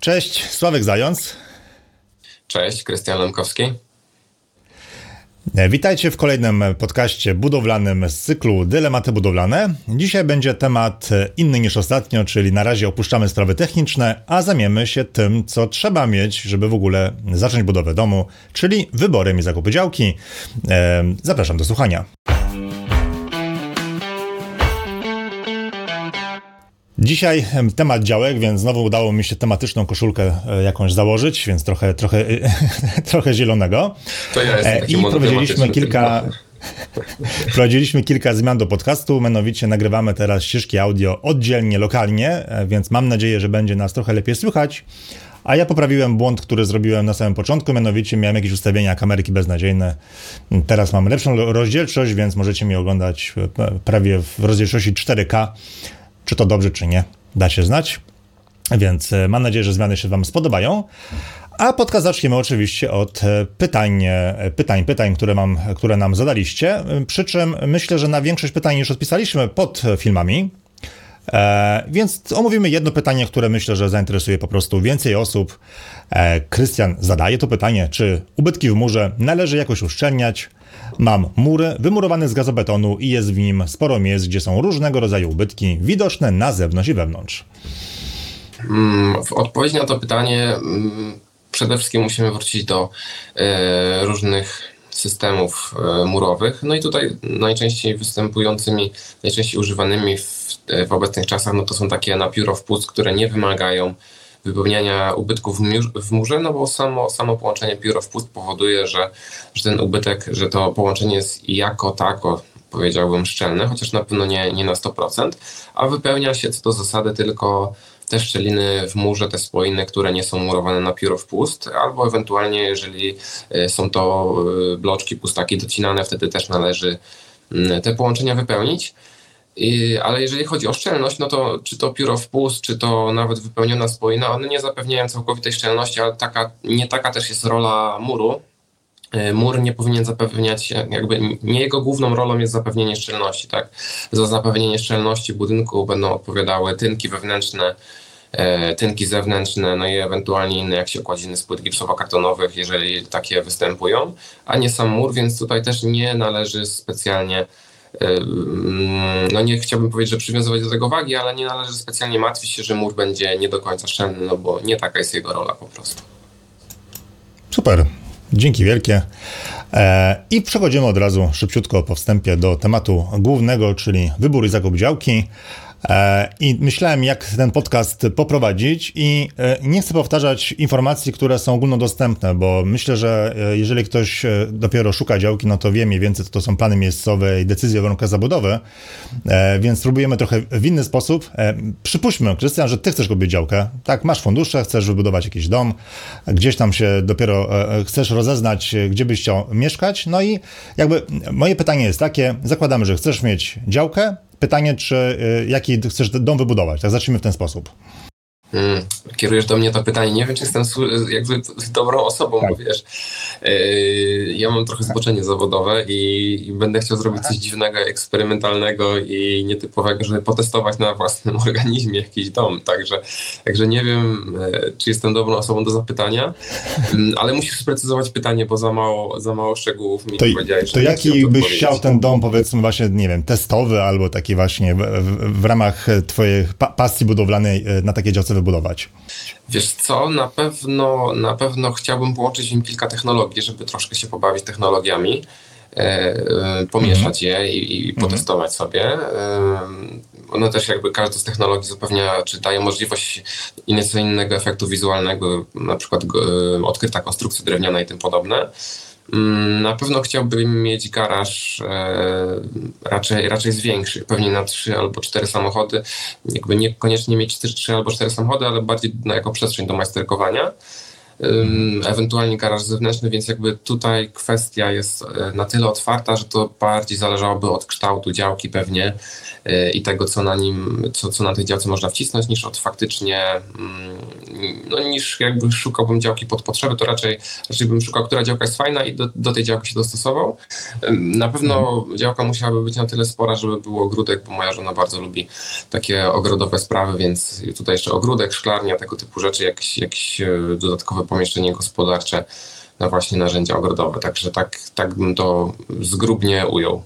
Cześć, Sławek Zając. Cześć, Krystian Lemkowski. E, witajcie w kolejnym podcaście budowlanym z cyklu Dylematy budowlane. Dzisiaj będzie temat inny niż ostatnio, czyli na razie opuszczamy sprawy techniczne, a zamiemy się tym, co trzeba mieć, żeby w ogóle zacząć budowę domu, czyli wyborem i zakupy działki. Zapraszam do słuchania. Dzisiaj temat działek, więc znowu udało mi się tematyczną koszulkę e, jakąś założyć, więc trochę, trochę, trochę zielonego. To ja jestem e, I prowadziliśmy kilka, Wprowadziliśmy kilka zmian do podcastu, mianowicie nagrywamy teraz ścieżki audio oddzielnie, lokalnie, e, więc mam nadzieję, że będzie nas trochę lepiej słychać. A ja poprawiłem błąd, który zrobiłem na samym początku, mianowicie miałem jakieś ustawienia kamerki beznadziejne. Teraz mam lepszą rozdzielczość, więc możecie mnie oglądać prawie w rozdzielczości 4K czy to dobrze, czy nie, da się znać. Więc e, mam nadzieję, że zmiany się Wam spodobają. A podcast zaczniemy oczywiście od e, pytań, e, pytań, pytań, które, mam, które nam zadaliście. Przy czym myślę, że na większość pytań już odpisaliśmy pod filmami. E, więc omówimy jedno pytanie, które myślę, że zainteresuje po prostu więcej osób. Krystian zadaje to pytanie, czy ubytki w murze należy jakoś uszczelniać? Mam mury wymurowane z gazobetonu i jest w nim sporo miejsc, gdzie są różnego rodzaju ubytki widoczne na zewnątrz i wewnątrz. Mm, w odpowiedzi na to pytanie mm, przede wszystkim musimy wrócić do e, różnych systemów e, murowych. No i tutaj najczęściej występującymi, najczęściej używanymi w, w obecnych czasach, no to są takie na pióro wpust, które nie wymagają wypełniania ubytków w murze, no bo samo, samo połączenie pióro wpust powoduje, że, że ten ubytek, że to połączenie jest jako tako powiedziałbym szczelne, chociaż na pewno nie, nie na 100%, a wypełnia się co do zasady tylko te szczeliny w murze, te spłoiny, które nie są murowane na pióro wpust, albo ewentualnie jeżeli e, są to e, bloczki, pustaki docinane, wtedy też należy te połączenia wypełnić. Ale jeżeli chodzi o szczelność, no to czy to pióro wpust, czy to nawet wypełniona spójna, one nie zapewniają całkowitej szczelności, ale taka, nie taka też jest rola muru. E, mur nie powinien zapewniać, jakby nie jego główną rolą jest zapewnienie szczelności, tak? Za zapewnienie szczelności budynku będą odpowiadały tynki wewnętrzne, e, tynki zewnętrzne, no i ewentualnie inne, jak się okładziny z płyt gipsowo-kartonowych, jeżeli takie występują, a nie sam mur, więc tutaj też nie należy specjalnie no nie chciałbym powiedzieć, że przywiązywać do tego wagi, ale nie należy specjalnie martwić się, że mur będzie nie do końca szczelny, no bo nie taka jest jego rola po prostu. Super. Dzięki wielkie. E, I przechodzimy od razu szybciutko po wstępie do tematu głównego, czyli wybór i zakup działki. E, I myślałem, jak ten podcast poprowadzić, i e, nie chcę powtarzać informacji, które są ogólnodostępne, bo myślę, że e, jeżeli ktoś dopiero szuka działki, no to wie mniej więcej, co to są plany miejscowe i decyzje o warunkach zabudowy, więc spróbujemy trochę w inny sposób. Przypuśćmy, Krystian, że ty chcesz kupić działkę, tak, masz fundusze, chcesz wybudować jakiś dom, gdzieś tam się dopiero chcesz rozeznać, gdzie byś chciał mieszkać, no i jakby moje pytanie jest takie, zakładamy, że chcesz mieć działkę, pytanie, czy y, jaki chcesz dom wybudować. Tak zacznijmy w ten sposób. Hmm, kierujesz do mnie to pytanie. Nie wiem, czy jestem jakby dobrą osobą, tak. bo wiesz, yy, ja mam trochę zboczenie zawodowe i, i, będę chciał zrobić coś dziwnego, eksperymentalnego i nietypowego, żeby potestować na własnym organizmie jakiś dom. Także, także nie wiem, yy, czy jestem dobrą osobą do zapytania, yy, ale musisz sprecyzować pytanie, bo za mało, za mało szczegółów mi to, powiedziałeś. To jaki byś chciał ten dom, powiedzmy właśnie, nie wiem, testowy albo taki właśnie w, w, w ramach twojej pa pasji budowlanej yy, na takiej działce wybudować? Wiesz co, na pewno, na pewno chciałbym połączyć im kilka technologii, żeby troszkę się pobawić technologiami, e, e pomieszać mm -hmm. je i, i mhm. potestować mm -hmm. sobie. E, one też jakby każda z technologii zapewnia, czy daje możliwość nieco innego efektu wizualnego, na przykład e, odkryta konstrukcja drewniana i tym podobne. Mm, na pewno chciałbym mieć garaż e, raczej, raczej z większych, pewnie na trzy albo cztery samochody. Jakby niekoniecznie mieć trzy albo cztery samochody, ale bardziej na, jako przestrzeń do majsterkowania. Ewentualnie garaż zewnętrzny, więc jakby tutaj kwestia jest na tyle otwarta, że to bardziej zależałoby od kształtu działki pewnie E, i tego, co na nim, co, co na tej działce można wcisnąć, niż od faktycznie, mm, no niż jakby szukałbym działki pod potrzeby, to raczej, raczej bym szukał, która działka jest fajna i do, do tej działki się dostosował. Na pewno mhm. działka musiałaby być na tyle spora, żeby był ogródek, bo moja żona bardzo lubi takie ogrodowe sprawy, więc tutaj jeszcze ogródek, szklarnia, tego typu rzeczy, jakieś, jakieś e, dodatkowe pomieszczenie gospodarcze na właśnie narzędzia ogrodowe. Także tak, tak bym to zgrubnie ujął.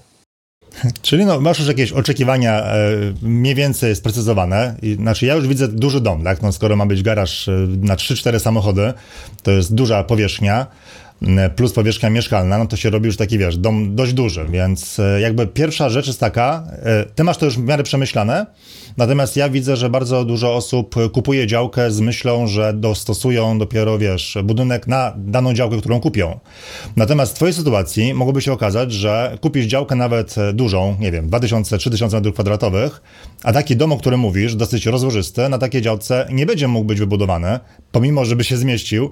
Czyli no, masz już jakieś oczekiwania e, mniej więcej sprecyzowane. I, znaczy ja już widzę duży dom, tak? No, skoro ma być garaż e, na 3-4 samochody, to jest duża powierzchnia plus powierzchnia mieszkalna, no to się robi już taki, wiesz, dom dość duży, więc e, jakby pierwsza rzecz jest taka, e, ty masz to już w miarę przemyślane, natomiast ja widzę, że bardzo dużo osób kupuje działkę z myślą, że dostosują dopiero, wiesz, budynek na daną działkę, którą kupią. Natomiast w twojej sytuacji mogłoby się okazać, że kupisz działkę nawet e, dużą, nie wiem, 2000-3000 m2, a taki dom, o którym mówisz, dosyć rozłożysty, na takiej działce nie będzie mógł być wybudowany, pomimo, żeby się zmieścił,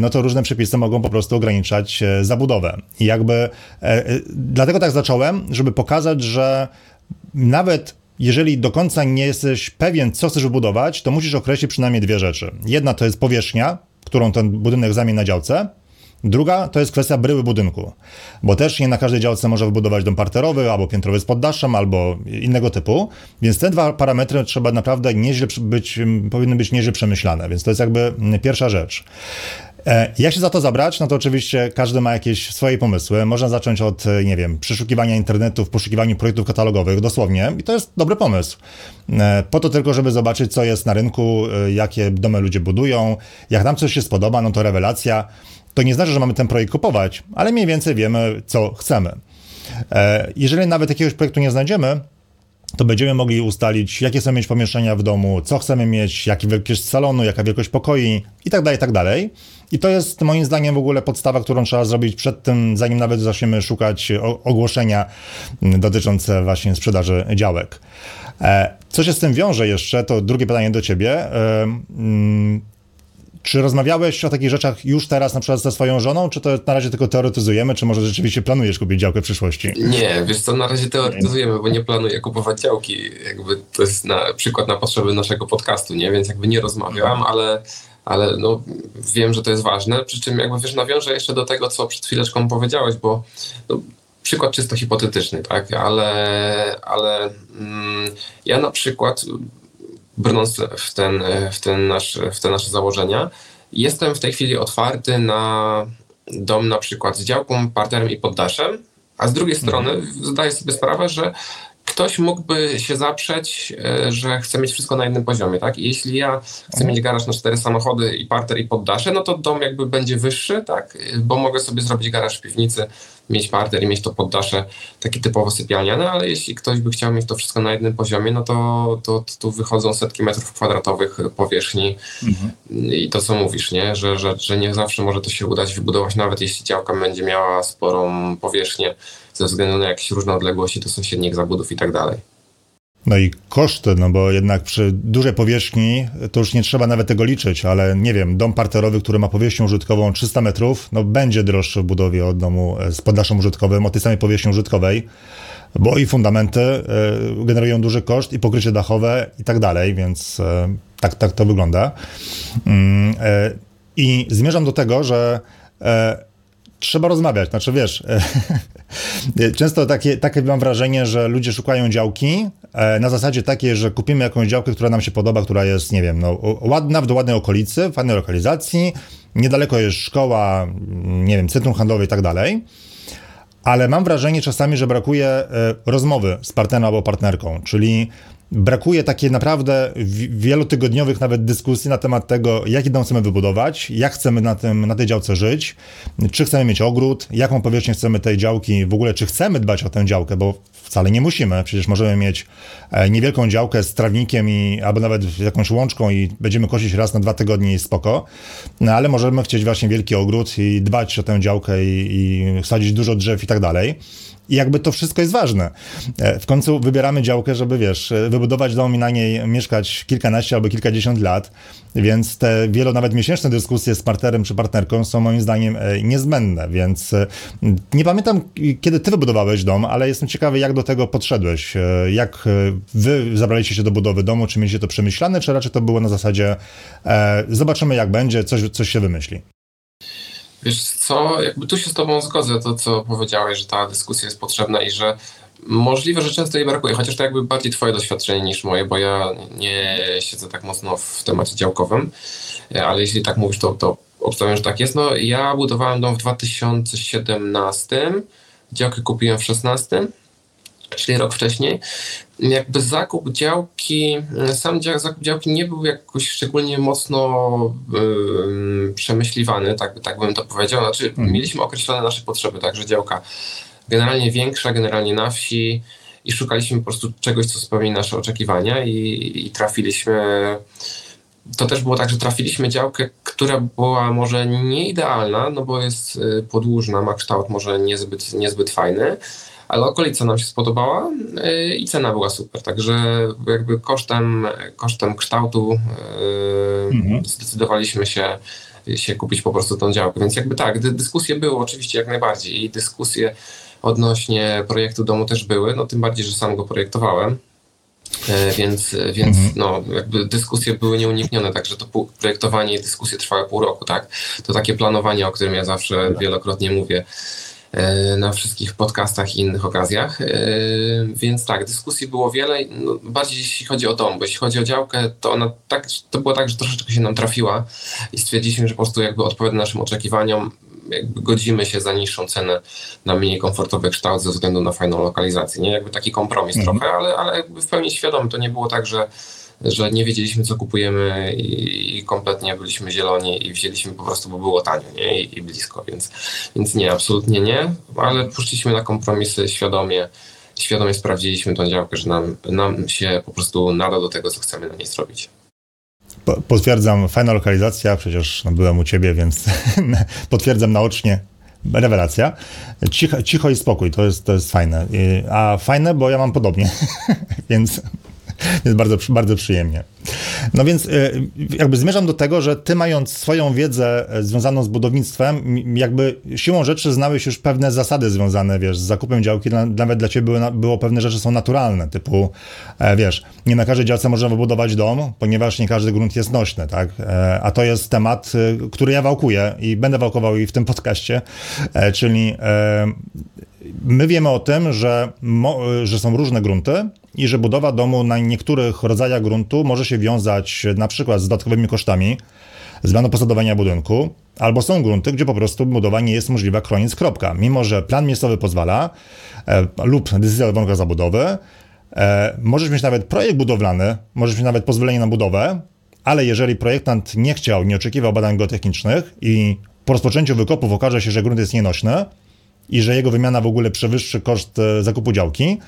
no to różne przepisy mogą po prostu ograniczać e, zabudowę. I jakby e, e, dlatego tak zacząłem, żeby pokazać, że nawet jeżeli do końca nie jesteś pewien, co chcesz wybudować, to musisz określić przynajmniej dwie rzeczy. Jedna to jest powierzchnia, którą ten budynek zamieni na działce, Druga to jest kwestia bryły budynku, bo też nie na każdej działce można wybudować dom parterowy, albo piętrowy z poddaszem, albo innego typu, więc te dwa parametry trzeba naprawdę nieźle być, powinny być nieźle przemyślane, więc to jest jakby pierwsza rzecz. E, jak się za to zabrać? No to oczywiście każdy ma jakieś swoje pomysły. Można zacząć od, e, nie wiem, przeszukiwania internetu w poszukiwaniu projektów katalogowych, dosłownie, i to jest dobry pomysł. E, po to tylko, żeby zobaczyć, co jest na rynku, jakie domy ludzie budują. Jak nam coś się spodoba, no to rewelacja. To nie znaczy, że mamy ten projekt kupować, ale mniej więcej wiemy, co chcemy. Jeżeli nawet jakiegoś projektu nie znajdziemy, to będziemy mogli ustalić, jakie chcemy mieć pomieszczenia w domu, co chcemy mieć, jaki wielkość salonu, jaka wielkość pokoi tak tak dalej. I to jest moim zdaniem w ogóle podstawa, którą trzeba zrobić przed tym, zanim nawet zaczniemy szukać ogłoszenia dotyczące właśnie sprzedaży działek. E, co się z tym wiąże jeszcze, to drugie pytanie do ciebie. Czy rozmawiałeś o takich rzeczach już teraz na przykład ze swoją żoną, czy to na razie tylko teoretyzujemy, czy może rzeczywiście planujesz kupić działkę w przyszłości? Nie, wiesz co, na razie teoretyzujemy, bo nie planuję kupować działki. Jakby to jest na przykład na potrzeby naszego podcastu, nie? Więc jakby nie rozmawiam, ale ale no, wiem, że to jest ważne. Przy czym jakby wiesz, nawiążę jeszcze do tego, co przed chwileczką powiedziałeś, bo no, przykład czysto hipotetyczny, tak, ale, ale mm, ja na przykład brnąc w, ten, w, ten nasz, w te nasze założenia, jestem w tej chwili otwarty na dom na przykład z działką, parterem i poddaszem, a z drugiej strony mhm. zdaję sobie sprawę, że ktoś mógłby się zaprzeć, e, że chce mieć wszystko na jednym poziomie, tak? I jeśli ja chcę mieć garaż na cztery samochody i parter i poddasze, no to dom jakby będzie wyższy, tak? Bo mogę sobie zrobić garaż w piwnicy, mieć parter i mieć to poddasze takie typowo sypialniane, ale jeśli ktoś by chciał mieć to wszystko na jednym poziomie, no to, to, to tu wychodzą setki metrów kwadratowych powierzchni mhm. i to co mówisz, nie? Że, że, że nie zawsze może to się udać wybudować, nawet jeśli działka będzie miała sporą powierzchnię ze względu na jakieś różne odległości do sąsiednich zabudów i tak dalej. No i koszty, no bo jednak przy dużej powierzchni to już nie trzeba nawet tego liczyć, ale nie wiem, dom parterowy, który ma powierzchnię użytkową 300 metrów, no będzie droższy w budowie od domu e, z poddaszem użytkowym o tej samej powierzchni użytkowej, bo i fundamenty y, generują duży koszt, i pokrycie dachowe i tak dalej, więc y, tak, tak to wygląda. Y, I zmierzam do tego, że trzeba rozmawiać. Znaczy, wiesz, często takie, takie mam wrażenie, że ludzie szukają działki e, na zasadzie takiej, że kupimy jakąś działkę, która nam się podoba, która jest, nie wiem, no, ładna, w ładnej okolicy, fajnej lokalizacji, niedaleko jest szkoła, nie wiem, centrum handlowe i tak dalej. Ale mam wrażenie czasami, że brakuje e, rozmowy z partnerem albo partnerką, czyli brakuje takiej naprawdę wielotygodniowych nawet dyskusji na temat tego, jaki dom chcemy wybudować, jak chcemy na, tym, na tej działce żyć, czy chcemy mieć ogród, jaką powierzchnię chcemy tej działki, w ogóle czy chcemy dbać o tę działkę, bo wcale nie musimy. Przecież możemy mieć e, niewielką działkę z trawnikiem i, albo nawet jakąś łączką i będziemy kosić raz na dwa tygodnie i spoko, no ale możemy chcieć właśnie wielki ogród i dbać o tę działkę i, i sadzić dużo drzew i tak dalej. I jakby to wszystko jest ważne. E, w końcu wybieramy działkę, żeby wiesz, e, wybudować dom i na niej mieszkać kilkanaście albo kilkadziesiąt lat, więc te wielo nawet miesięczne dyskusje z partnerem czy partnerką są moim zdaniem e, niezbędne, więc nie pamiętam kiedy ty wybudowałeś dom, ale jestem ciekawy jak do tego podszedłeś, jak wy zabraliście się do budowy domu, czy mieliście to przemyślane, czy raczej to było na zasadzie e, zobaczymy jak będzie, coś, coś się wymyśli. Wiesz co, jakby tu się z tobą zgodzę, to co powiedziałeś, że ta dyskusja jest potrzebna i że możliwe, że często jej brakuje, chociaż to jakby bardziej twoje doświadczenie niż moje, bo ja nie siedzę tak mocno w temacie działkowym, ale jeśli tak mówisz, to, to obstawiam, że tak jest. No ja budowałem dom w 2017, działkę kupiłem w 2016, czyli rok wcześniej. Jakby zakup działki, sam zakup działki nie był jakoś szczególnie mocno yy, przemyśliwany, tak, tak bym to powiedział. Znaczy, hmm. mieliśmy określone nasze potrzeby, także działka generalnie większa, generalnie na wsi i szukaliśmy po prostu czegoś, co spełni nasze oczekiwania i, i trafiliśmy. To też było tak, że trafiliśmy działkę, która była może nie idealna, no bo jest y, podłużna, ma kształt może niezbyt, niezbyt fajny, ale okolica nam się spodobała y, i cena była super. Także jakby kosztem, kosztem kształtu y, mhm. zdecydowaliśmy się, się kupić po prostu tą działkę. Więc jakby tak, dyskusje były oczywiście jak najbardziej i dyskusje odnośnie projektu domu też były, no tym bardziej, że sam go projektowałem. E, więc, więc mhm. no, jakby dyskusje były nieuniknione, także to projektowanie i dyskusje trwały pół roku, tak? To takie planowanie, o którym ja zawsze wielokrotnie mówię, na wszystkich podcastach i innych okazjach. E, więc tak, dyskusji było wiele, no, bardziej jeśli chodzi o dom, bo jeśli chodzi o działkę, to ona tak, to było tak, że troszeczkę się nam trafiła i stwierdziliśmy, że po prostu jakby odpowiada naszym oczekiwaniom, jakby godzimy się za niższą cenę na mniej komfortowy kształt ze względu na fajną lokalizację. Nie jakby taki kompromis mhm. trochę, ale, ale jakby w pełni świadomy. To nie było tak, że że nie wiedzieliśmy, co kupujemy i, kompletnie byliśmy zieloni i wzięliśmy po prostu, bo było tanio nie? I, i blisko, więc, więc nie, absolutnie nie, ale poszliśmy na kompromisy świadomie, świadomie sprawdziliśmy tą działkę, że nam, nam się po prostu nada do tego, co chcemy na niej zrobić. Potwierdzam, fajna lokalizacja, przecież no, byłem u ciebie, więc potwierdzam naocznie. Rewelacja. Cicho, cicho i spokój, to jest, to jest fajne. A fajne, bo ja mam podobnie, więc jest bardzo, bardzo przyjemnie. No więc e, jakby zmierzam do tego, że ty mając swoją wiedzę e, związaną z budownictwem, jakby siłą rzeczy znałeś już pewne zasady związane, wiesz, z zakupem działki, nawet dla ciebie było, pewne rzeczy są naturalne, typu, e, wiesz, nie na każdej działce można wybudować dom, ponieważ nie każdy grunt jest nośny, tak? A to jest temat, który ja wałkuję i będę wałkował i w tym podcaście, czyli my wiemy o tym, że, że są różne grunty, i że budowa domu na niektórych rodzajach gruntu może się wiązać na przykład z dodatkowymi kosztami, zmianą posadowania budynku, albo są grunty, gdzie po prostu budowa nie jest możliwa koniec kropka, mimo że plan miejscowy pozwala e, lub decyzja warunka zabudowy, e, możesz mieć nawet projekt budowlany, możesz mieć nawet pozwolenie na budowę, ale jeżeli projektant nie chciał, nie oczekiwał badań geotechnicznych i po rozpoczęciu wykopów okaże się, że grunt jest nienośny i że jego wymiana w ogóle przewyższy koszt e, zakupu działki,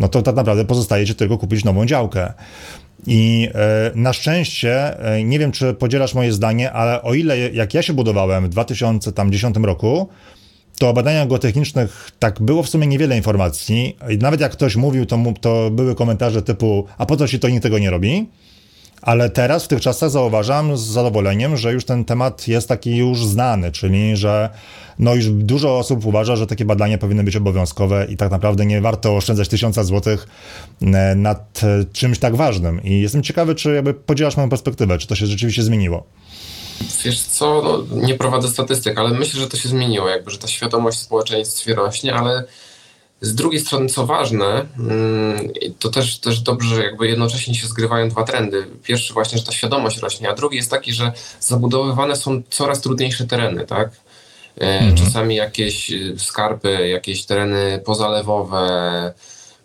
no to tak naprawdę pozostaje ci tylko kupić nową działkę. I e, na szczęście, e, nie wiem czy podzielasz moje zdanie, ale o ile jak ja się budowałem w 2010 roku, to o badaniach geotechnicznych tak było w sumie niewiele informacji. I nawet jak ktoś mówił, to, mu, to były komentarze typu, a po co się to nikt tego nie robi? Ale teraz w tych czasach zauważam z zadowoleniem, że już ten temat jest taki już znany, czyli że no już dużo osób uważa, że takie badania powinny być obowiązkowe i tak naprawdę nie warto oszczędzać tysiąca złotych e, nad e, czymś tak ważnym. I jestem ciekawy, czy jakby podzielasz moją perspektywę, czy to się rzeczywiście zmieniło. Wiesz co, no, nie prowadzę statystyk, ale myślę, że to się zmieniło, jakby, że ta świadomość w społeczeństwie rośnie, ale z drugiej strony, co ważne, mm, to też, też dobrze, że jakby jednocześnie się zgrywają dwa trendy. Pierwszy właśnie, że ta świadomość rośnie, a drugi jest taki, że zabudowywane są coraz trudniejsze tereny, tak? E, mhm. Czasami jakieś y, skarpy, jakieś tereny pozalewowe,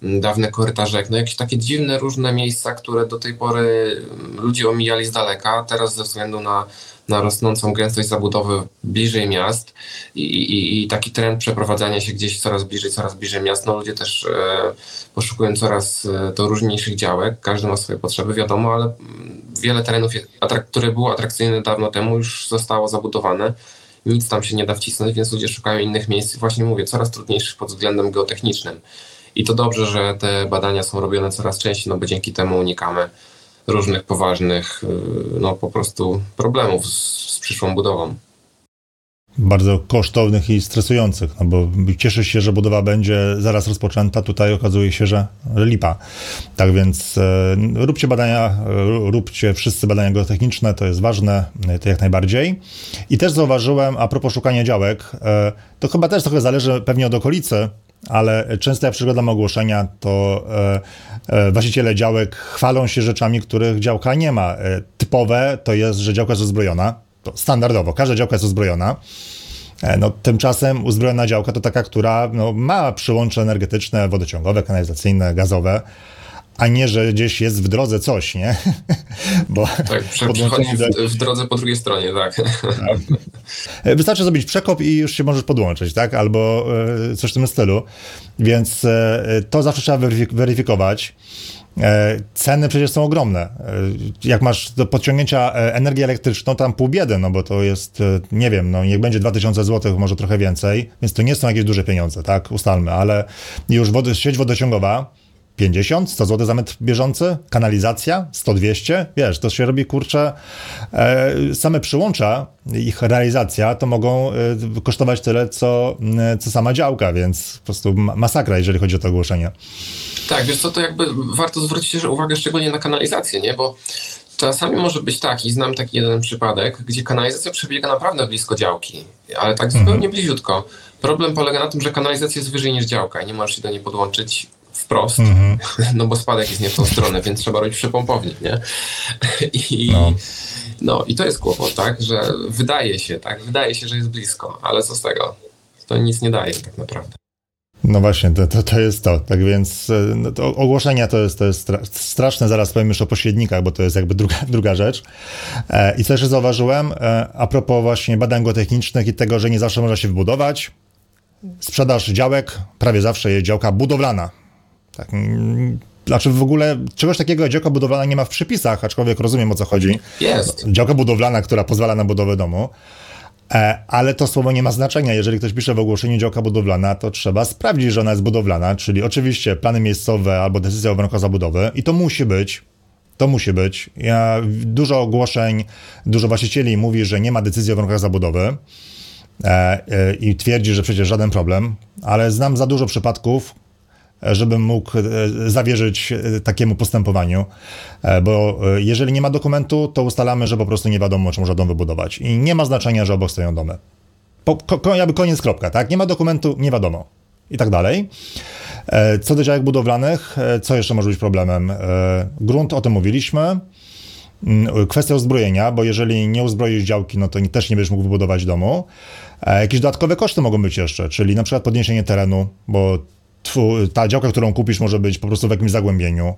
dawne korytarze, no jakieś takie dziwne, różne miejsca, które do tej pory mm, ludzie omijali z daleka, teraz ze względu na na rosnącą gęstość zabudowy bliżej miast i, i, i, taki trend przeprowadzania się gdzieś coraz bliżej, coraz bliżej miast. No ludzie też e, poszukują coraz e, to różniejszych działek, każdy ma swoje potrzeby, wiadomo, ale mm, wiele terenów, które były atrakcyjne dawno temu, już zostało zabudowane nic tam się nie da wcisnąć, więc ludzie szukają innych miejsc. Właśnie mówię, coraz trudniejszych pod względem geotechnicznym. I to dobrze, że te badania są robione coraz częściej, no bo dzięki temu unikamy różnych poważnych, y, no po prostu problemów z, z przyszłą budową bardzo kosztownych i stresujących, no bo cieszysz się, że budowa będzie zaraz rozpoczęta, tutaj okazuje się, że lipa. Tak więc e, róbcie badania, e, róbcie wszyscy badania geotechniczne, to jest ważne, e, to jak najbardziej. I też zauważyłem, a propos szukania działek, e, to chyba też trochę zależy pewnie od okolicy, ale często jak przeglądam ogłoszenia, to e, e, właściciele działek chwalą się rzeczami, których działka nie ma. typowe to jest, że działka jest uzbrojona, to standardowo, każda działka jest uzbrojona. E, no, tymczasem uzbrojona działka to taka, która no, ma przyłącze energetyczne, wodociągowe, kanalizacyjne, gazowe, a nie, że gdzieś jest w drodze coś, nie? Bo tak, przechodzi w, w, drodze po drugiej stronie, tak. tak. Wystarczy zrobić przekop i już się możesz podłączyć, tak? Albo e, coś w tym stylu. Więc e, to zawsze trzeba weryfikować. E, ceny przecież są ogromne. Jak masz do podciągnięcia energię elektryczną, tam pół biedy, no bo to jest, nie wiem, no niech będzie 2000 zł, może trochę więcej, więc to nie są jakieś duże pieniądze, tak, ustalmy, ale już wody, sieć wodociągowa 50, 100 zł za metr bieżący, kanalizacja 100-200, wiesz, to się robi, kurczę, e, same przyłącza, ich realizacja to mogą e, kosztować tyle, co, co sama działka, więc po prostu masakra, jeżeli chodzi o to ogłoszenie. Tak, wiesz co, to jakby warto zwrócić uwagę szczególnie na kanalizację, nie? Bo czasami może być tak, i znam taki jeden przypadek, gdzie kanalizacja przebiega naprawdę blisko działki, ale tak zupełnie mhm. bliziutko. Problem polega na tym, że kanalizacja jest wyżej niż działka i nie możesz się do niej podłączyć wprost, mhm. no bo spadek jest nie w tą stronę, więc trzeba robić przepompownik, nie? I, no. no. i to jest kłopot, tak, że wydaje się, tak, wydaje się, że jest blisko, ale co z tego? To nic nie daje tak naprawdę. No właśnie, to, to, to, jest to. Tak więc e, no to ogłoszenia to jest, to jest straszne, zaraz powiem już o pośrednikach, bo to jest jakby druga, druga rzecz. E, I co jeszcze zauważyłem, e, a propos właśnie badań geotechnicznych i tego, że nie zawsze można się wybudować, sprzedaż działek, prawie zawsze jest działka budowlana. Tak, mm, znaczy w ogóle czegoś takiego jak działka budowlana nie ma w przepisach, aczkolwiek rozumiem o co chodzi. Jest. Działka budowlana, która pozwala na budowę domu. E, ale to słowo nie ma znaczenia. Jeżeli ktoś pisze w ogłoszeniu działka budowlana, to trzeba sprawdzić, że ona jest budowlana, czyli oczywiście plany miejscowe albo decyzja o warunkach zabudowy i to musi być. To musi być. Ja, dużo ogłoszeń, dużo właścicieli mówi, że nie ma decyzji o warunkach zabudowy e, e, i twierdzi, że przecież żaden problem, ale znam za dużo przypadków, żebym mógł e, zawierzyć e, takiemu postępowaniu, e, bo jeżeli nie ma dokumentu, to ustalamy, że po prostu nie wiadomo, czy można dom wybudować. I nie ma znaczenia, że obok stoją domy. Po, ko, jakby koniec, kropka, tak? Nie ma dokumentu, nie wiadomo. I tak dalej. Co do działek budowlanych, co jeszcze może być problemem? Grunt, o tym mówiliśmy. Mm, kwestia uzbrojenia, bo jeżeli nie uzbroisz działki, no to też nie będziesz mógł wybudować domu. Jakieś dodatkowe koszty mogą być jeszcze, czyli na przykład podniesienie terenu, bo ta działka, którą kupisz, może być po prostu w jakimś zagłębieniu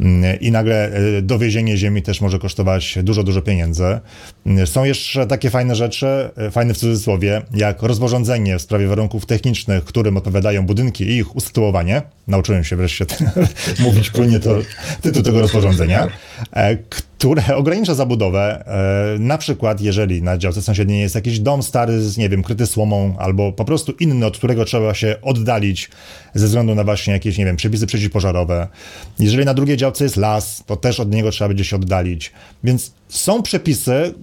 mm, i nagle e, dowiezienie ziemi też może kosztować dużo, dużo pieniędzy. Mm, są jeszcze takie fajne rzeczy, e, fajne w cudzysłowie, jak rozporządzenie w sprawie warunków technicznych, którym odpowiadają budynki i ich usytuowanie. Nauczyłem się wreszcie mówić płynnie to tytuł tego rozporządzenia, e, które ogranicza zabudowę. Na przykład, jeżeli na działce sąsiedniej jest jakiś dom stary, nie wiem, kryty słomą, albo po prostu inny, od którego trzeba się oddalić ze względu na właśnie jakieś, nie wiem, przepisy przeciwpożarowe. Jeżeli na drugiej działce jest las, to też od niego trzeba będzie się oddalić. Więc są przepisy,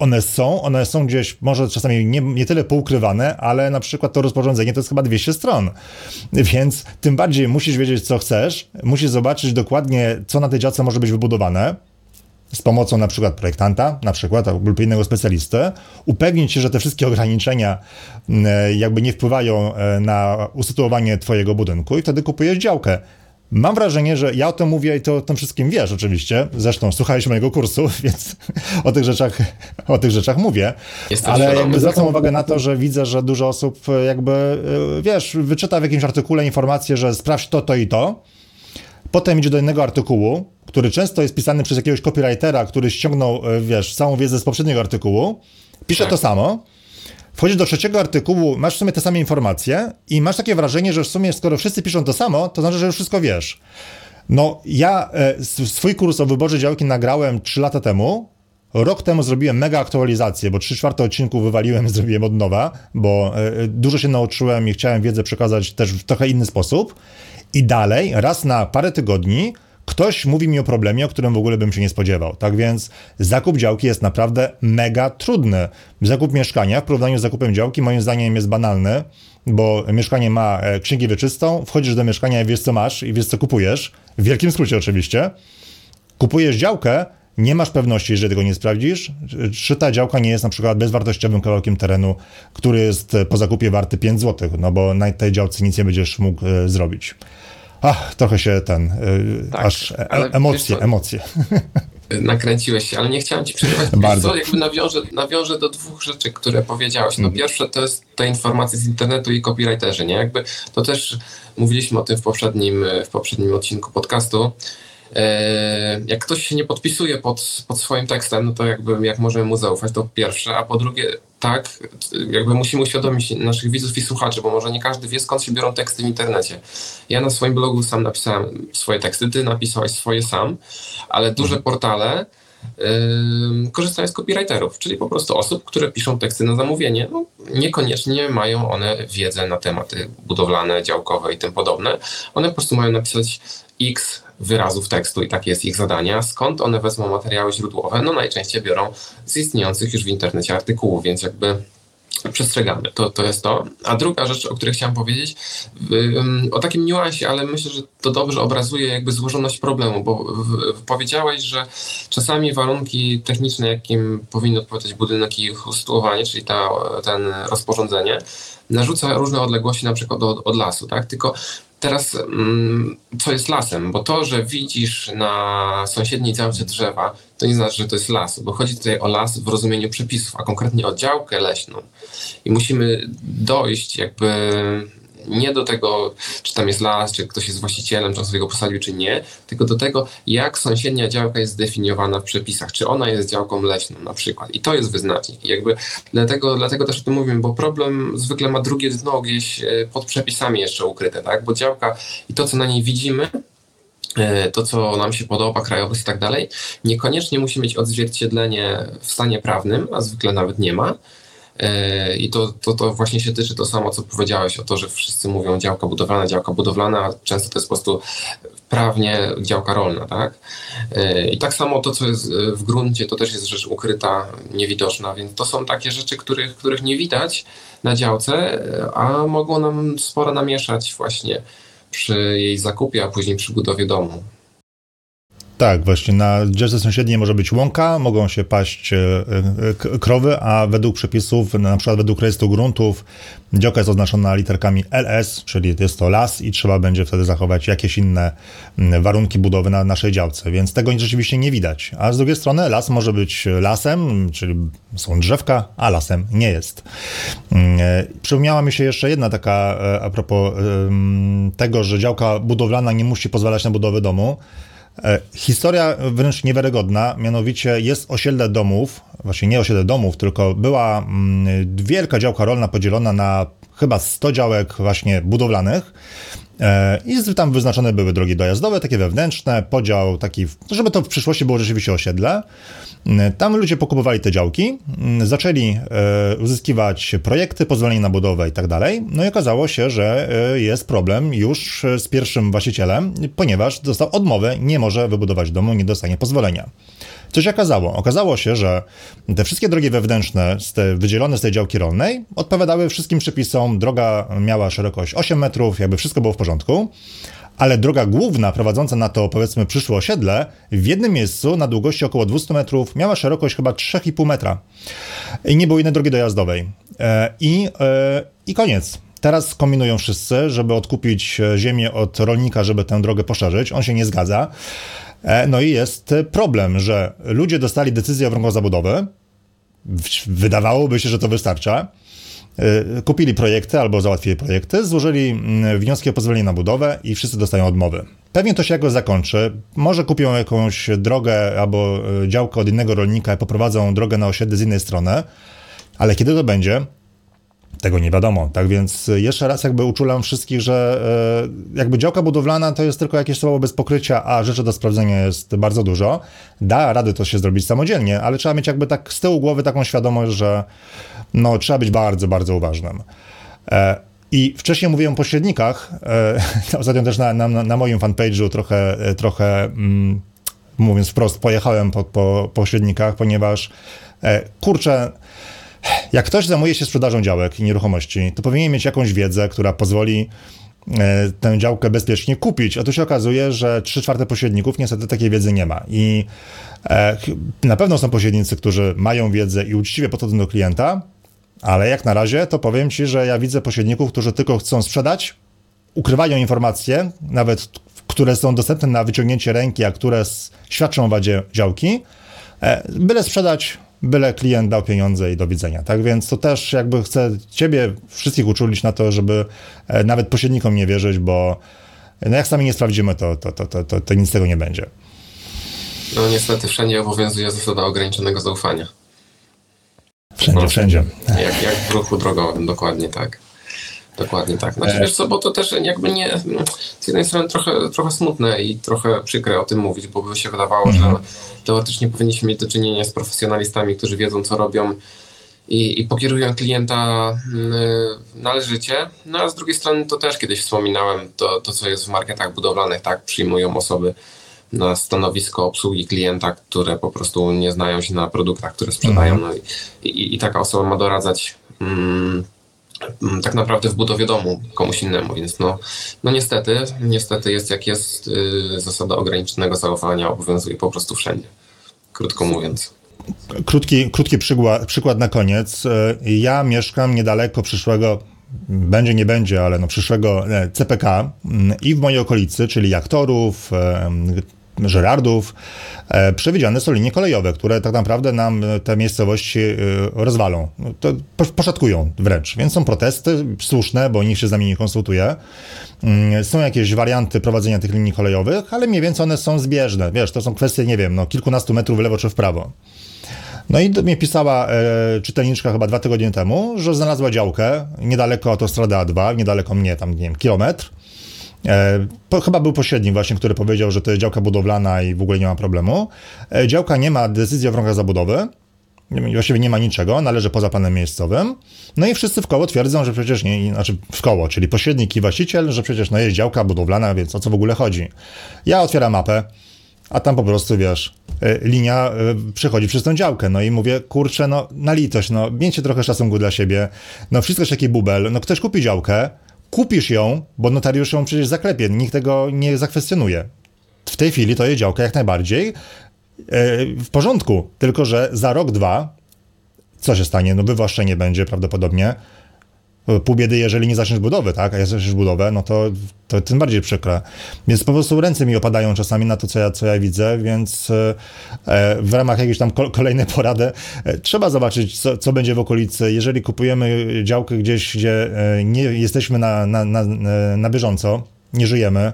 one są, one są gdzieś, może czasami nie, nie tyle poukrywane, ale na przykład to rozporządzenie to jest chyba 200 stron. Więc tym bardziej musisz wiedzieć, co chcesz, musisz zobaczyć dokładnie, co na tej działce może być wybudowane z pomocą na przykład projektanta, na przykład lub innego specjalisty, upewnić się, że te wszystkie ograniczenia e, jakby nie wpływają e, na usytuowanie twojego budynku i wtedy kupujesz działkę. Mam wrażenie, że ja o tym mówię i to o tym wszystkim wiesz oczywiście. Zresztą słuchałeś mojego kursu, więc o tych rzeczach, o tych rzeczach mówię. Jestem ale jakby zwracam uwagę na to, że widzę, że dużo osób e, jakby, wiesz, wyczyta w jakimś artykule informację, że sprawdź to, to i to. Potem idzie do innego artykułu, który często jest pisany przez jakiegoś copywritera, który ściągnął, e, wiesz, całą wiedzę z poprzedniego artykułu, pisze tak. to samo, wchodzisz do trzeciego artykułu, masz w sumie te same informacje i masz takie wrażenie, że w sumie skoro wszyscy piszą to samo, to znaczy, że już wszystko wiesz. No, ja e, swój kurs o wyborze działki nagrałem 3 lata temu Rok temu zrobiłem mega aktualizację, bo 3 czwarte odcinku wywaliłem, zrobiłem od nowa, bo e, dużo się nauczyłem i chciałem wiedzę przekazać też w trochę inny sposób. I dalej, raz na parę tygodni, ktoś mówi mi o problemie, o którym w ogóle bym się nie spodziewał. Tak więc zakup działki jest naprawdę mega trudny. Zakup mieszkania w porównaniu z zakupem działki moim zdaniem jest banalny, bo mieszkanie ma e, księgę wieczystą, wchodzisz do mieszkania i wiesz co masz i wiesz co kupujesz. W wielkim skrócie oczywiście. Kupujesz działkę, nie masz pewności, że tego nie sprawdzisz, czy ta działka nie jest na przykład bezwartościowym kawałkiem terenu, który jest po zakupie warty 5 zł, no bo na tej działce nic nie będziesz mógł e, zrobić. Ach, trochę się ten, e, tak, aż e, emocje, emocje. Nakręciłeś się, ale nie chciałem ci przerywać. Bardzo. Co, jakby nawiążę, nawiążę do dwóch rzeczy, które powiedziałeś. No pierwsze to jest te informacje z internetu i copywriterzy, nie? Jakby to też mówiliśmy o tym w poprzednim, w poprzednim odcinku podcastu. E, jak ktoś się nie podpisuje pod, pod swoim tekstem, no to jakby jak możemy mu zaufać, to pierwsze, a po drugie tak, jakby musimy uświadomić naszych widzów i słuchaczy, bo może nie każdy wie skąd się biorą teksty w internecie. Ja na swoim blogu sam napisałem swoje teksty, ty napisałeś swoje sam, ale duże portale korzystają z copywriterów, czyli po prostu osób, które piszą teksty na zamówienie. No, niekoniecznie mają one wiedzę na tematy budowlane, działkowe i tym podobne. One po prostu mają napisać X wyrazów tekstu i takie jest ich zadanie. Skąd one wezmą materiały źródłowe? No najczęściej biorą z istniejących już w internecie artykułów, więc jakby przestrzegamy. To, to jest to. A druga rzecz, o której chciałem powiedzieć, o takim niuansie, ale myślę, że to dobrze obrazuje jakby złożoność problemu, bo powiedziałeś, że czasami warunki techniczne, jakim powinien odpowiadać budynek i ich usytuowanie, czyli ta, ten rozporządzenie, narzuca różne odległości na przykład od, od lasu, tak? Tylko Teraz, co jest lasem? Bo to, że widzisz na sąsiedniej działce drzewa, to nie znaczy, że to jest las, bo chodzi tutaj o las w rozumieniu przepisów, a konkretnie o działkę leśną. I musimy dojść jakby nie do tego, czy tam jest las, czy ktoś jest właścicielem, czy on sobie go posadził, czy nie, tylko do tego, jak sąsiednia działka jest zdefiniowana w przepisach, czy ona jest działką leśną na przykład. I to jest wyznacznik. I jakby dlatego, dlatego też o tym mówimy, bo problem zwykle ma drugie dno gdzieś e, pod przepisami jeszcze ukryte, tak? Bo działka i to, co na niej widzimy, to, co nam się podoba, krajobraz i tak dalej, niekoniecznie musi mieć odzwierciedlenie w stanie prawnym, a zwykle nawet nie ma. E, I to, to, to właśnie się tyczy to samo, co powiedziałeś o to, że wszyscy mówią działka budowlana, działka budowlana, a często to jest po prostu prawnie działka rolna, tak? E, I tak samo to, co jest w gruncie, to też jest rzecz ukryta, niewidoczna, więc to są takie rzeczy, których, których nie widać na działce, a mogą nam sporo namieszać właśnie przy jej zakupie, a później przy budowie domu. Tak, właśnie na działce sąsiedniej może być łąka, mogą się paść e, e, krowy, a według przepisów, na przykład według rejestru gruntów, działka jest oznaczona literkami LS, czyli jest to las i trzeba będzie wtedy zachować jakieś inne warunki budowy na naszej działce, więc tego rzeczywiście nie widać. A z drugiej strony las może być lasem, czyli są drzewka, a lasem nie jest. E, przypomniała mi się jeszcze jedna taka a propos tego, że działka budowlana nie musi pozwalać na budowę domu. E, historia wręcz niewiarygodna, mianowicie jest osiedle domów, właśnie nie osiedle domów, tylko była mm, wielka działka rolna podzielona na chyba 100 działek właśnie budowlanych i tam wyznaczone były drogi dojazdowe, takie wewnętrzne, podział taki, żeby to w przyszłości było rzeczywiście osiedle. Mm, tam ludzie pokupowali te działki, mm, zaczęli e, uzyskiwać projekty, pozwolenie na budowę i tak dalej. No i okazało się, że e, jest problem już z pierwszym właścicielem, ponieważ dostał odmowę, nie może wybudować domu, nie dostanie pozwolenia. Co się okazało? Okazało się, że te wszystkie drogi wewnętrzne, wydzielone z tej działki rolnej, odpowiadały wszystkim przepisom. Droga miała szerokość 8 metrów, jakby wszystko było w porządku ale droga główna prowadząca na to, powiedzmy, przyszłe osiedle, w jednym miejscu na długości około 200 metrów miała szerokość chyba 3,5 metra. I nie było innej drogi dojazdowej. E, I, e, I koniec. Teraz kombinują wszyscy, żeby odkupić ziemię od rolnika, żeby tę drogę poszerzyć. On się nie zgadza. E, no i jest problem, że ludzie dostali decyzję o warunku zabudowy. Wydawałoby się, że to wystarcza. E, kupili projekty albo załatwili projekty, złożyli mm, wnioski o pozwolenie na budowę i wszyscy dostają odmowy. Pewnie to się jakoś zakończy. Może kupią jakąś drogę albo e, działkę od innego rolnika i poprowadzą drogę na osiedle z innej strony, ale kiedy to będzie, Tego nie wiadomo. Tak więc jeszcze raz jakby uczulam wszystkich, że e, jakby działka budowlana to jest tylko jakieś słowo bez pokrycia, a rzeczy do sprawdzenia jest bardzo dużo. Da rady to się zrobić samodzielnie, ale trzeba mieć jakby tak z tyłu głowy taką świadomość, że no, trzeba być bardzo, bardzo uważnym. E, I wcześniej mówiłem o pośrednikach, e, ostatnio też na, na, na moim fanpage'u trochę, trochę mm, mówiąc wprost, pojechałem po, po pośrednikach, ponieważ kurczę, jak ktoś zajmuje się sprzedażą działek i nieruchomości, to powinien mieć jakąś wiedzę, która pozwoli e, tę działkę bezpiecznie kupić. A tu się okazuje, że 3 czwarte pośredników niestety takiej wiedzy nie ma. I e, na pewno są pośrednicy, którzy mają wiedzę i uczciwie podchodzą do klienta, ale jak na razie to powiem Ci, że ja widzę pośredników, którzy tylko chcą sprzedać, ukrywają informacje, nawet które są dostępne na wyciągnięcie ręki, a które świadczą o wadzie działki, e, byle sprzedać byle klient dał pieniądze i do widzenia. Tak więc to też jakby chcę ciebie wszystkich uczulić na to, żeby e, nawet pośrednikom nie wierzyć, bo no jak sami nie sprawdzimy, to, to, to, to, to, to nic z tego nie będzie. No niestety wszędzie obowiązuje zasada ograniczonego zaufania. Wszędzie, no, wszędzie. Jak, jak w ruchu drogowym, dokładnie tak. Dokładnie tak. Znaczy, wiesz co, bo to też jakby nie, z jednej strony trochę, trochę smutne i trochę przykre o tym mówić, bo by się wydawało, mm -hmm. że mhm. teoretycznie powinniśmy mieć do czynienia z profesjonalistami, którzy wiedzą, co robią i, i pokierują klienta y, należycie. No a z drugiej strony to też kiedyś wspominałem, to, to co jest w marketach budowlanych, tak, przyjmują osoby na stanowisko obsługi klienta, które po prostu nie znają się na produktach, które sprzedają. Mm -hmm. No i, i, i, taka osoba ma doradzać mm, Mm, tak naprawdę w budowie domu komuś innemu, więc no, no niestety, niestety jest jak jest, yy, zasada ograniczonego zaufania obowiązuje po prostu wszędzie, krótko mówiąc. Krótki, krótki przykład, przykład na koniec. Y, ja mieszkam niedaleko przyszłego będzie, nie będzie, ale no przyszłego e, CPK mm, i w mojej okolicy, czyli aktorów, Żerardów, e, przewidziane są linie kolejowe, które tak naprawdę nam te miejscowości e, rozwalą, no, to poszatkują wręcz. Więc są protesty słuszne, bo nikt się z nami nie konsultuje. Mm, są jakieś warianty prowadzenia tych linii kolejowych, ale mniej więcej one są zbieżne. Wiesz, to są kwestie, nie wiem, no, kilkunastu metrów w lewo czy w prawo. No i mnie pisała e, czytelniczka chyba dwa tygodnie temu, że znalazła działkę niedaleko autostrady A2, niedaleko mnie, tam nie wiem, kilometr, E, po, chyba był pośrednik właśnie, który powiedział, że to jest działka budowlana i w ogóle nie ma problemu. E, działka nie ma decyzji o warunkach zabudowy, właściwie nie ma niczego, należy poza planem miejscowym. No i wszyscy w koło twierdzą, że przecież nie, znaczy w koło, czyli pośrednik i właściciel, że przecież no jest działka budowlana, więc o co w ogóle chodzi. Ja otwieram mapę, a tam po prostu, wiesz, e, linia przechodzi przez tą działkę, no i mówię, kurczę, no na litość, no miejcie trochę szacunku dla siebie, no wszystko jest taki bubel, no ktoś kupi działkę, kupisz ją, bo notariusz ją przecież zaklepie, nikt tego nie zakwestionuje. W tej chwili to jest działka jak najbardziej e, w porządku, tylko że za rok, dwa, co się stanie? No wywłaszczenie będzie prawdopodobnie, pół biedy, jeżeli nie zaczniesz budowy, tak? A jak zaczniesz budowę, no to, to tym bardziej przykre. Więc po prostu ręce mi opadają czasami na to, co ja, co ja widzę, więc e, w ramach jakiejś tam kolejnej porady e, trzeba zobaczyć, co, co będzie w okolicy. Jeżeli kupujemy działkę gdzieś, gdzie e, nie jesteśmy na, na, na, na bieżąco, nie żyjemy,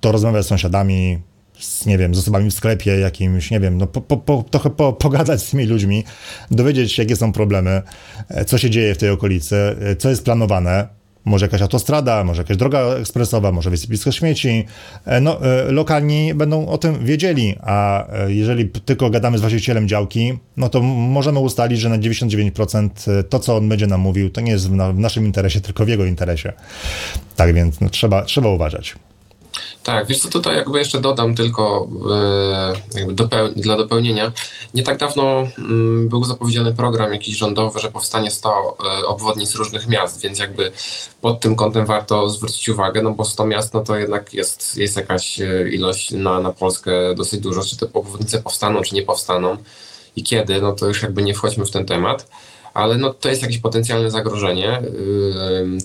to rozmawiać z sąsiadami, z, nie wiem, z osobami w sklepie jakimś, nie wiem, no po, po, trochę po, pogadać z tymi ludźmi, dowiedzieć się, jakie są problemy, e, co się dzieje w tej okolicy, e, co jest planowane, może jakaś autostrada, może jakaś droga ekspresowa, może wysypisko śmieci. E, no, lokalni będą o tym wiedzieli, a jeżeli tylko gadamy z właścicielem działki, no to możemy ustalić, że na 99% to, co on będzie nam mówił, to nie jest w naszym interesie, tylko w jego interesie. Tak więc no, trzeba, trzeba uważać. Tak, wiesz co, tutaj jakby jeszcze dodam tylko e, dopeł dla dopełnienia. Nie tak dawno mm, był zapowiedziany program jakiś rządowy, że powstanie 100 e, obwodnic różnych miast, więc jakby pod tym kątem warto zwrócić uwagę, no bo 100 miast no to jednak jest, jest jakaś e, ilość na, na Polskę dosyć dużo. Czy te obwodnice powstaną, czy nie powstaną i kiedy, no to już jakby nie wchodźmy w ten temat ale no, to jest jakieś potencjalne zagrożenie.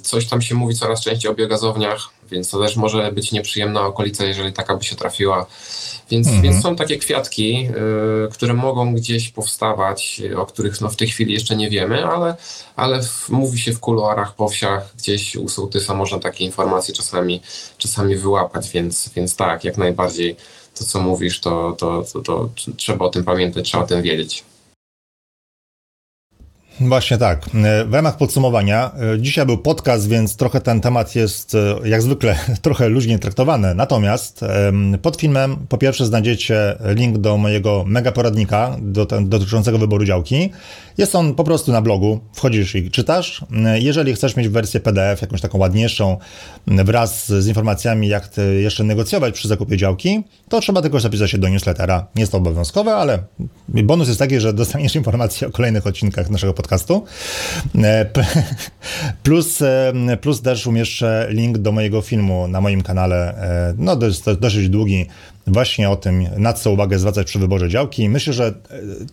Coś tam się mówi coraz częściej o biogazowniach, więc to też może być nieprzyjemna okolica, jeżeli taka by się trafiła. Więc, mhm. więc są takie kwiatki, y, które mogą gdzieś powstawać, o których no, w tej chwili jeszcze nie wiemy, ale, ale w, mówi się w kuluarach, po wsiach, gdzieś u sołtysa można takie informacje czasami, czasami wyłapać, więc, więc tak, jak najbardziej to, co mówisz, to, to, to, to trzeba o tym pamiętać, trzeba o tym wiedzieć. Właśnie tak. W ramach podsumowania, e, dzisiaj był podcast, więc trochę ten temat jest e, jak zwykle trochę luźnie traktowany. Natomiast pod filmem po pierwsze znajdziecie link do mojego mega poradnika do, dotyczącego wyboru działki. Jest on po prostu na blogu, wchodzisz i czytasz. Jeżeli chcesz mieć wersję PDF, jakąś taką ładniejszą, wraz z informacjami, jak jeszcze negocjować przy zakupie działki, to trzeba tylko zapisać się do newslettera. Nie jest to obowiązkowe, ale bonus jest taki, że dostaniesz informacje o kolejnych odcinkach naszego podcastu. E, plus, e, plus też umieszczę link do mojego filmu na moim kanale, e, no dosyć długi, właśnie o tym, na co uwagę zwracać przy wyborze działki. Myślę, że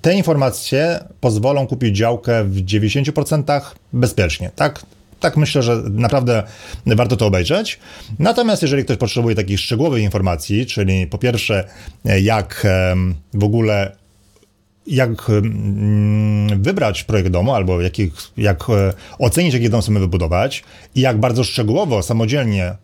te informacje pozwolą kupić działkę w 90% bezpiecznie, tak? tak myślę, że naprawdę warto to obejrzeć. Natomiast jeżeli ktoś potrzebuje takich szczegółowych informacji, czyli po pierwsze, jak w ogóle jak wybrać projekt domu, albo jakich, jak e, ocenić, jaki dom chcemy wybudować i jak bardzo szczegółowo, samodzielnie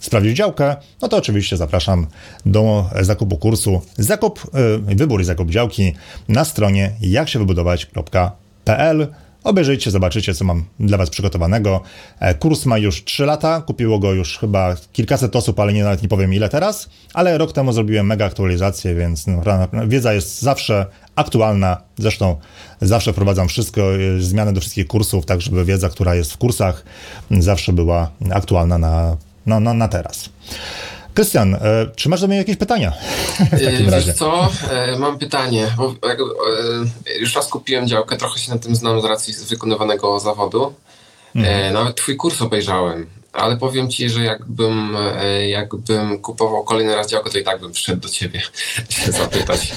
sprawdzić działkę, no to oczywiście zapraszam do zakupu kursu Zakup, e, wybór i zakup działki na stronie jaksiewybudować.pl. Obejrzyjcie, zobaczycie, co mam dla Was przygotowanego. E, kurs ma już 3 lata, kupiło go już chyba kilkaset osób, ale nie, nawet nie powiem ile teraz, ale rok temu zrobiłem mega aktualizację, więc no, wiedza jest zawsze aktualna. Zresztą zawsze wprowadzam wszystko, e, zmiany do wszystkich kursów, tak żeby wiedza, która jest w kursach, zawsze była aktualna na, na, na, na teraz. Krystian, e, czy masz do mnie jakieś pytania? W Wiesz co, e, mam pytanie, bo e, już raz kupiłem działkę, trochę się na tym znam z racji wykonywanego zawodu. Mhm. Nawet twój kurs obejrzałem, ale powiem ci, że jakbym, jakbym kupował kolejny raz działkę, to i tak bym przyszedł do ciebie się zapytać.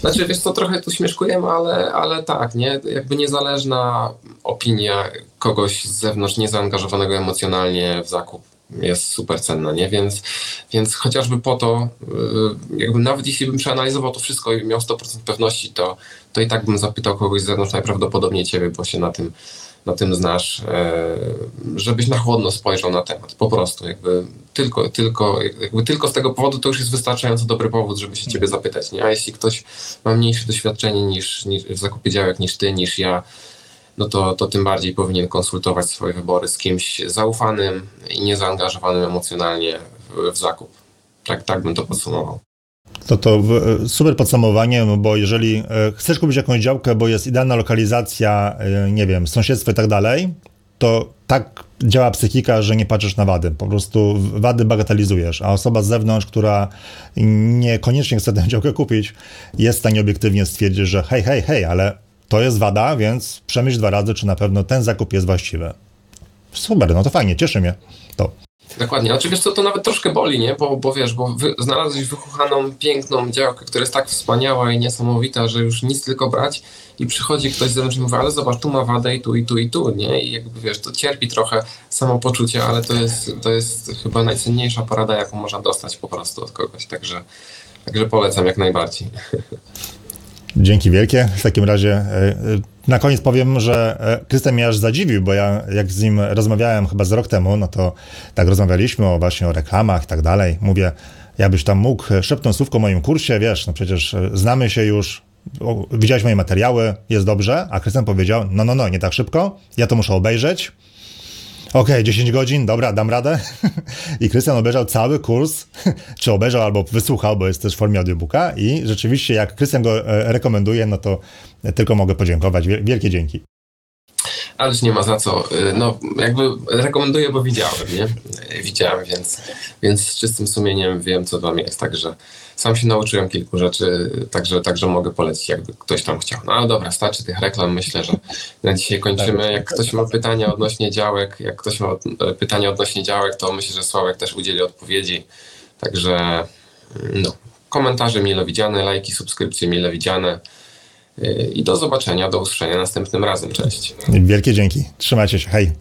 Znaczy, wiesz co, trochę tu śmieszkujemy, ale, ale tak, nie? Jakby niezależna opinia kogoś z zewnątrz, niezaangażowanego emocjonalnie w zakup jest super cenna, nie? Więc, więc chociażby po to, y, jakby nawet jeśli bym przeanalizował to wszystko i miał 100% pewności, to, to i tak bym zapytał kogoś z zewnątrz, najprawdopodobniej ciebie, bo się na tym, na tym znasz, e, żebyś na chłodno spojrzał na temat. Po prostu, jakby tylko, tylko, jakby tylko z tego powodu to już jest wystarczająco dobry powód, żeby się ciebie zapytać, nie? A jeśli ktoś ma mniejsze doświadczenie niż, niż w zakupie działek niż ty, niż ja, no to, to tym bardziej powinien konsultować swoje wybory z kimś zaufanym i niezaangażowanym emocjonalnie w, w zakup. Tak, tak bym to podsumował. To to super podsumowanie, no bo jeżeli e, chcesz kupić jakąś działkę, bo jest idealna lokalizacja, e, nie wiem, sąsiedztwo i tak dalej, to tak działa psychika, że nie patrzysz na wady. Po prostu wady bagatelizujesz, a osoba z zewnątrz, która niekoniecznie chce tę działkę kupić, jest w stanie obiektywnie stwierdzić, że hej, hej, hej, ale to jest wada, więc przemyśl dwa razy, czy na pewno ten zakup jest właściwy. Super, no to fajnie, cieszy mnie to. Dokładnie. Oczywiście to nawet troszkę boli, nie? Bo, bo wiesz, bo wy, znalazłeś wychuchaną, piękną działkę, która jest tak wspaniała i niesamowita, że już nic tylko brać i przychodzi ktoś z zewnątrz i mówi, ale zobacz, tu ma wadę i tu, i tu, i tu, nie? I jakby wiesz, to cierpi trochę samopoczucie, ale to jest, to jest chyba najcenniejsza porada, jaką można dostać po prostu od kogoś, także, także polecam jak najbardziej. Dzięki wielkie. W takim razie e, e, na koniec powiem, że e, Krystian mnie aż zadziwił, bo ja jak z nim rozmawiałem chyba z rok temu, no to tak rozmawialiśmy o właśnie o reklamach i tak dalej. Mówię, jakbyś tam mógł szepnąć słówko o moim kursie, wiesz, no przecież znamy się już, widziałeś moje materiały, jest dobrze, a Krystian powiedział, no, no, no, nie tak szybko, ja to muszę obejrzeć, okay, 10 godzin, dobra, dam radę. I Krystian obejrzał cały kurs, czy obejrzał albo wysłuchał, bo jest też w formie audiobooka i rzeczywiście jak Krystian go e, rekomenduje, no to tylko mogę podziękować. Wielkie dzięki. Ależ nie ma za co. Y, no, jakby rekomenduję, bo widziałem, nie? Widziałem, więc, więc z czystym sumieniem wiem, co tam jest, także sam się nauczyłem kilku rzeczy, także, także mogę polecić, jakby ktoś tam chciał. No ale dobra, starczy tych reklam, myślę, że na dzisiaj kończymy. Jak ktoś ma pytania odnośnie działek, jak ktoś ma e, pytania odnośnie działek, to myślę, że Sławek też udzieli odpowiedzi. Także mm, no, komentarze mile widziane, lajki, subskrypcje mile widziane. I do zobaczenia, do usłyszenia następnym razem. Cześć. Wielkie dzięki. Trzymajcie się. Hej.